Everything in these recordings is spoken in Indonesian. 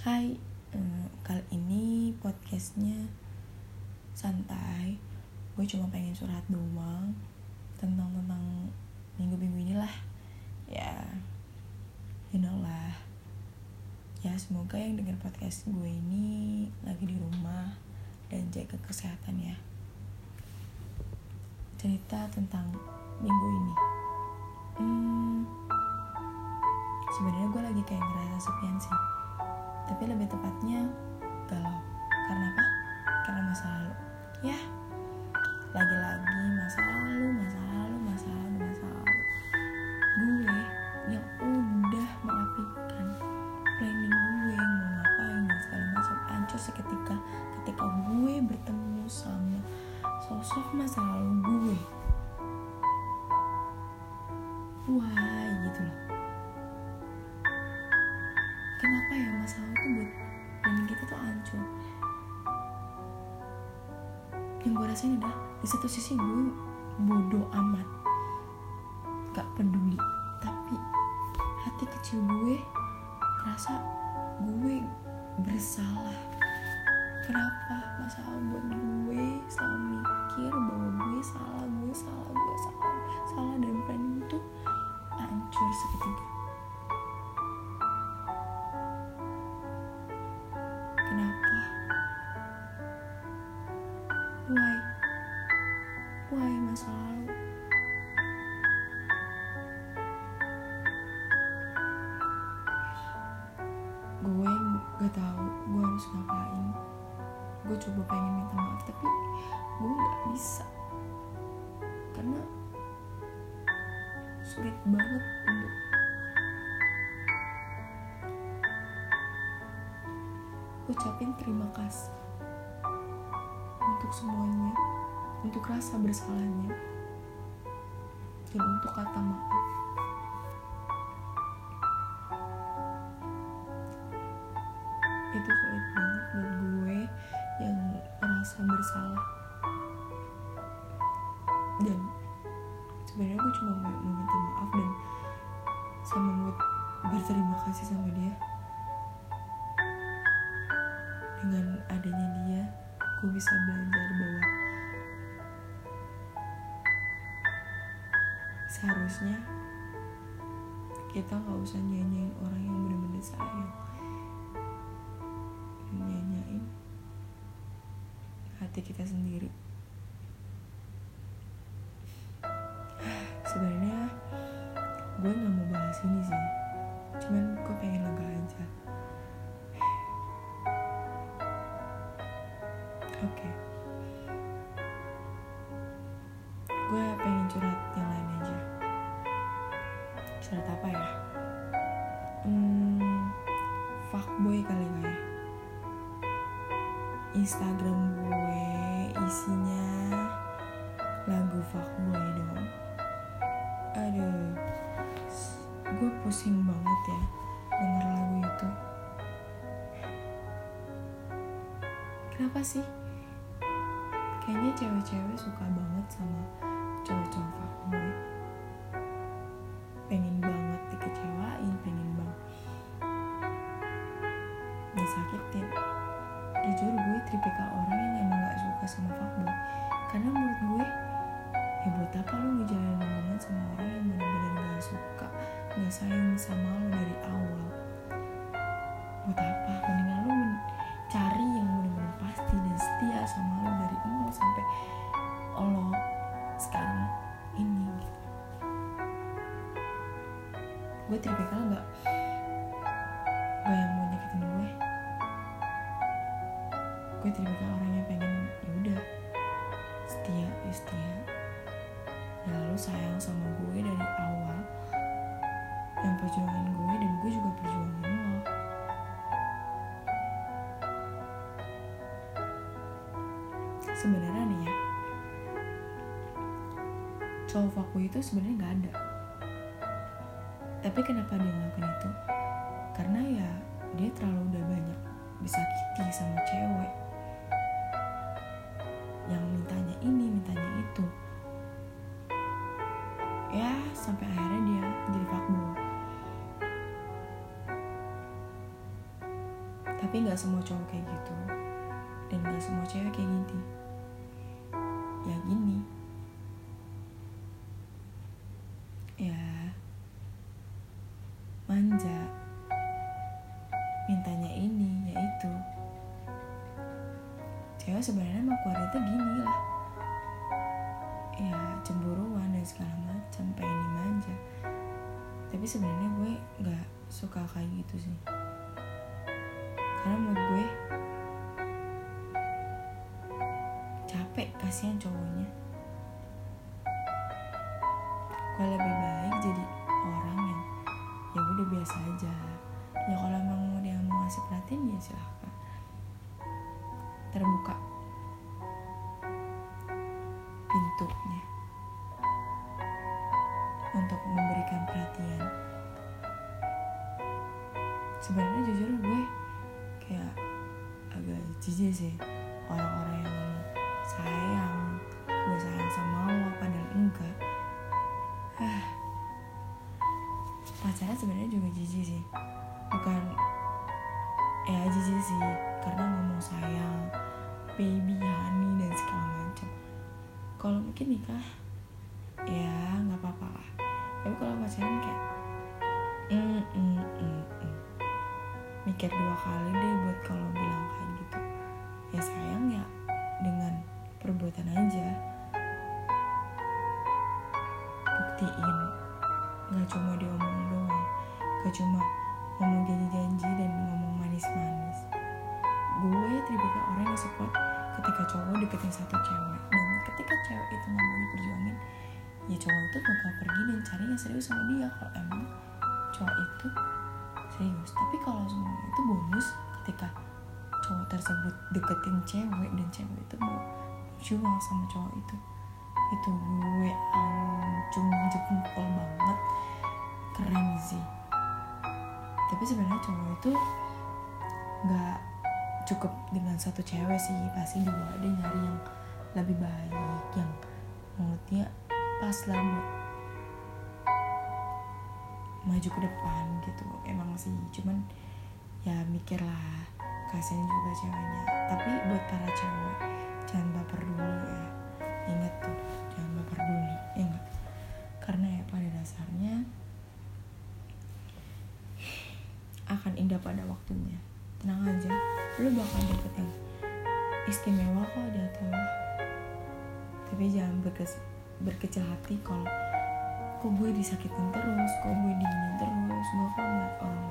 Hai, eh, kali ini podcastnya santai. Gue cuma pengen curhat doang tentang tentang minggu-minggu inilah. Ya, you know lah. Ya semoga yang dengar podcast gue ini lagi di rumah dan jaga kesehatan ya. Cerita tentang minggu ini. Hmm, sebenarnya gue lagi kayak ngerasa sepian sih tapi lebih tepatnya galau. Karena apa? Karena masa lalu. Ya lagi-lagi masa lalu masa lalu masa lalu masa lalu. Gue yang udah merapikan planning gue mau ngapain dan segala macam hancur seketika ketika gue bertemu sama sosok masa lalu gue. Why gitu loh kenapa ya masalah tuh buat planning kita tuh hancur? Yang gue rasain adalah di satu sisi gue bodoh amat gak peduli tapi hati kecil gue merasa gue bersalah. Kenapa masalah buat gue selalu mikir bahwa gue salah gue salah gue salah salah dan planning itu hancur seketika coba pengen minta maaf tapi gue gak bisa. Karena sulit banget untuk ucapin terima kasih untuk semuanya, untuk rasa bersalahnya, dan untuk kata maaf. Itu sulit banget buat gue yang merasa bersalah. Dan sebenarnya gue cuma mau minta maaf dan sama buat berterima kasih sama dia dengan adanya dia gue bisa belajar bahwa seharusnya kita nggak usah nyanyain orang yang benar-benar sayang hati kita sendiri. Sebenarnya gue nggak mau bahas ini sih. Cuman gue pengen lega aja. Oke. Gue pusing banget ya denger lagu itu. Kenapa sih? kayaknya cewek-cewek suka banget sama cowok-cowok fuckboy pengen banget dikecewain pengen banget disakitin jujur gue tipikal orang yang emang gak suka sama fuckboy karena menurut gue ya buat apa lu ngejalanin hubungan sama orang yang bener-bener gak suka gak sayang sama lo dari awal. Buat apa? Mendingan lu men- cari yang bener-bener pasti dan setia sama lo dari nol sampai lo sekarang ini. Gitu. gue tipikal gak gak yang mau nyakitin gue. Gue tipikal orang yang pengen ya udah setia ya setia. Ya lalu sayang sama gue dari awal yang perjuangan gue dan gue juga perjuangan lo. Sebenarnya nih ya cowok fuckboy itu sebenarnya nggak ada. Tapi kenapa dia ngelakuin itu? Karena ya dia terlalu udah banyak disakiti sama cewek. Yang mintanya ini mintanya itu. Ya sampai akhirnya dia jadi fuckboy tapi nggak semua cowok kayak gitu. Dan nggak semua cewek kayak gini. Ya gini. Ya. Manja. Mintanya ini yaitu cewek sebenarnya mau keluar itu gini lah. Ya cemburuan dan segala macam pengen dimanja. Tapi sebenarnya gue nggak suka kayak gitu sih karena menurut gue capek kasihan cowoknya. Gue lebih baik jadi orang yang ya udah biasa aja. Ya kalau emang dia mau ngasih perhatian ya silahkan. Terbuka pintunya untuk memberikan perhatian. Sebenarnya jujur gue jijik sih. Orang-orang yang sayang gue sayang sama lo padahal enggak. Ah. Pacaran sebenarnya juga jijik sih. Bukan ya jijik sih karena ngomong sayang baby honey dan segala macam. Kalau mungkin nikah ya nggak apa-apa lah. Tapi kalau pacaran kayak mm, mm, mm, mm. mikir dua kali deh buat kalau bilang kayak ya sayang ya dengan perbuatan aja. Buktiin. Nggak cuma diomong doang. Gak cuma ngomong janji-janji dan ngomong manis-manis. Gue tipikal orang yang support ketika cowok deketin satu cewek. Dan ketika cewek itu nggak mau diperjuangin ya cowok itu bakal pergi dan cari yang serius sama dia. Kalau emang cowok itu serius. Tapi kalau semua itu bonus ketika cowok tersebut deketin cewek dan cewek itu mau berjuang sama cowok itu. Itu gue ancung jempol banget. Keren sih. Tapi sebenarnya cowok itu nggak cukup dengan satu cewek sih. Pasti juga ada nyari yang lebih baik yang menurutnya pas lah buat maju ke depan gitu. Emang sih cuman ya mikir lah kasihan juga ceweknya. Tapi buat para cewek jangan baper dulu ya. Ingat tuh jangan baper dulu ya enggak karena ya pada dasarnya akan indah pada waktunya. Tenang aja lu bakal dapet yang istimewa kok di hati lo tapi jangan berkes berkecil hati kalau kok gue disakitin terus kok gue diginin terus? Gue kok orang-orang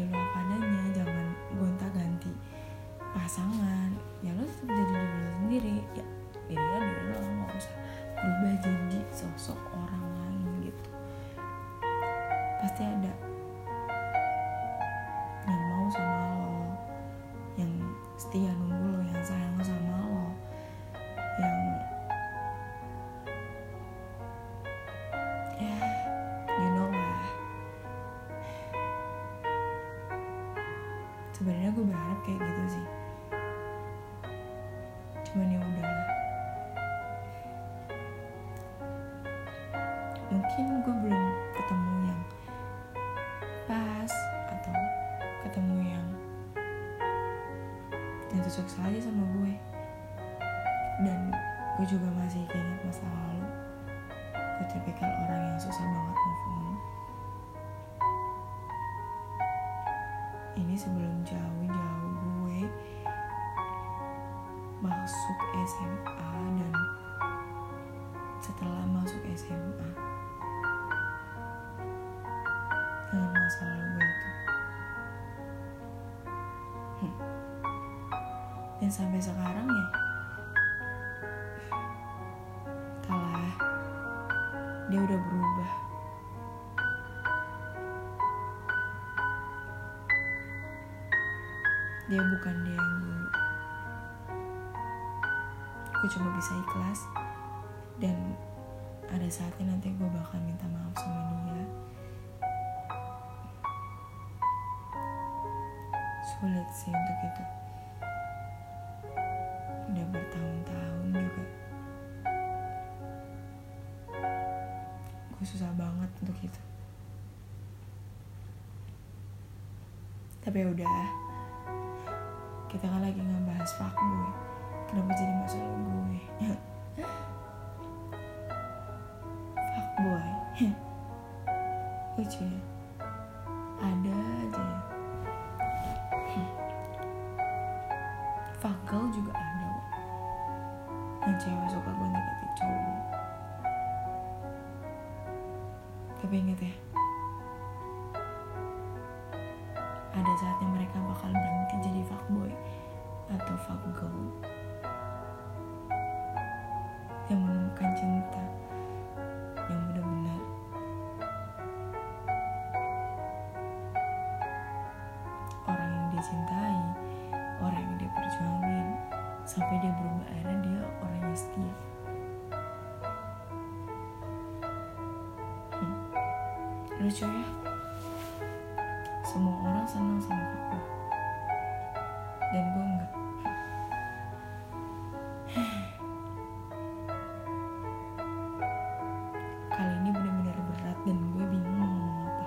jadi lo apa adanya jangan gonta ganti pasangan. Ya lo tetap jadi diri lo sendiri. Ya diri lo diri lo nggak usah berubah jadi sosok orang lain gitu. Pasti ada mungkin gue belum ketemu yang pas atau ketemu yang yang cocok saja sama gue. Dan gue juga masih keinget masa lalu. Gue tipikal orang yang susah banget move on. Ini sebelum jauh-jauh gue masuk SMA dan setelah masuk SMA masa lalu gue itu. Hmm. dan sampai sekarang ya kalah dia udah berubah. Dia bukan dia yang dulu. Gue cuma bisa ikhlas dan ada saatnya nanti gue bakal minta maaf sama dia sulit sih untuk itu. Udah bertahun-tahun juga. Gue susah banget untuk itu. Tapi ya udah. Kita kan lagi ngebahas fuckboy kenapa jadi masalah gue? Fuckboy lucu ya. Girl juga ada. Yang cewek suka gonta-ganti cowok. Tapi inget ya. Ada saatnya mereka bakal berhenti jadi fuckboy atau fuckgirl sampai dia berubah akhirnya dia orang yang setia. Hmm. lucu ya? Semua orang senang sama aku. Dan gue enggak. Kali ini benar-benar berat dan gue bingung mau ngomong apa.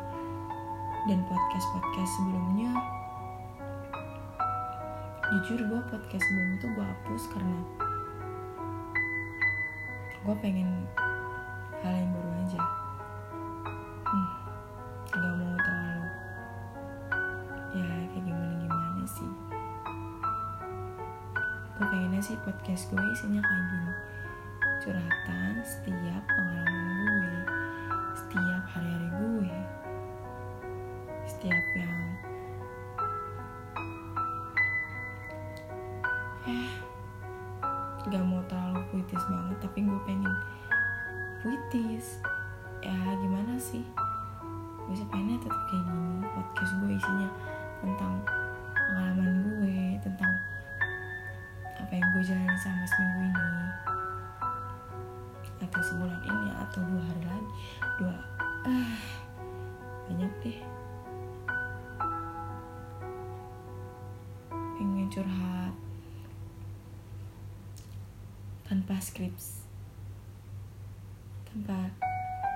Dan podcast podcast sebelumnya jujur gue podcast sebelum itu gue hapus karena gue pengen hal yang baru aja. Hmm, gak mau terlalu ya kayak gimana gimana sih. Gue pengennya sih podcast gue isinya kayak gini. Curhatan setiap pengalaman gue setiap hari-hari gue setiap yang gak mau terlalu puitis banget tapi gue pengen puitis. Ya gimana sih? Gue sih pengennya tetap kayak gini. Podcast gue isinya tentang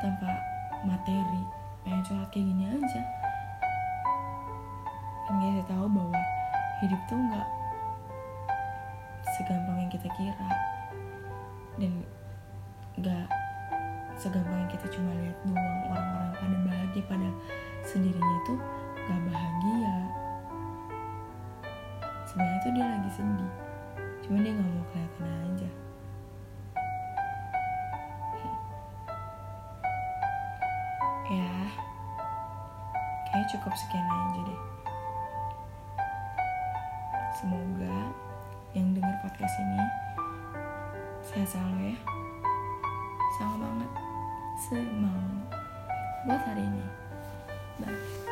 tanpa materi. Pengen curhat kayak gini aja. Pengen kasih tahu bahwa hidup tuh nggak segampang yang kita kira. Dan nggak segampang yang kita cuma lihat doang. Orang-orang pada bahagia pada sendirinya itu nggak bahagia. Sebenarnya tuh dia lagi sedih. Cuma dia nggak mau kelihatan aja cukup sekian aja deh. Semoga yang dengar podcast ini sehat selalu ya. Semangat semangat buat hari ini. Bye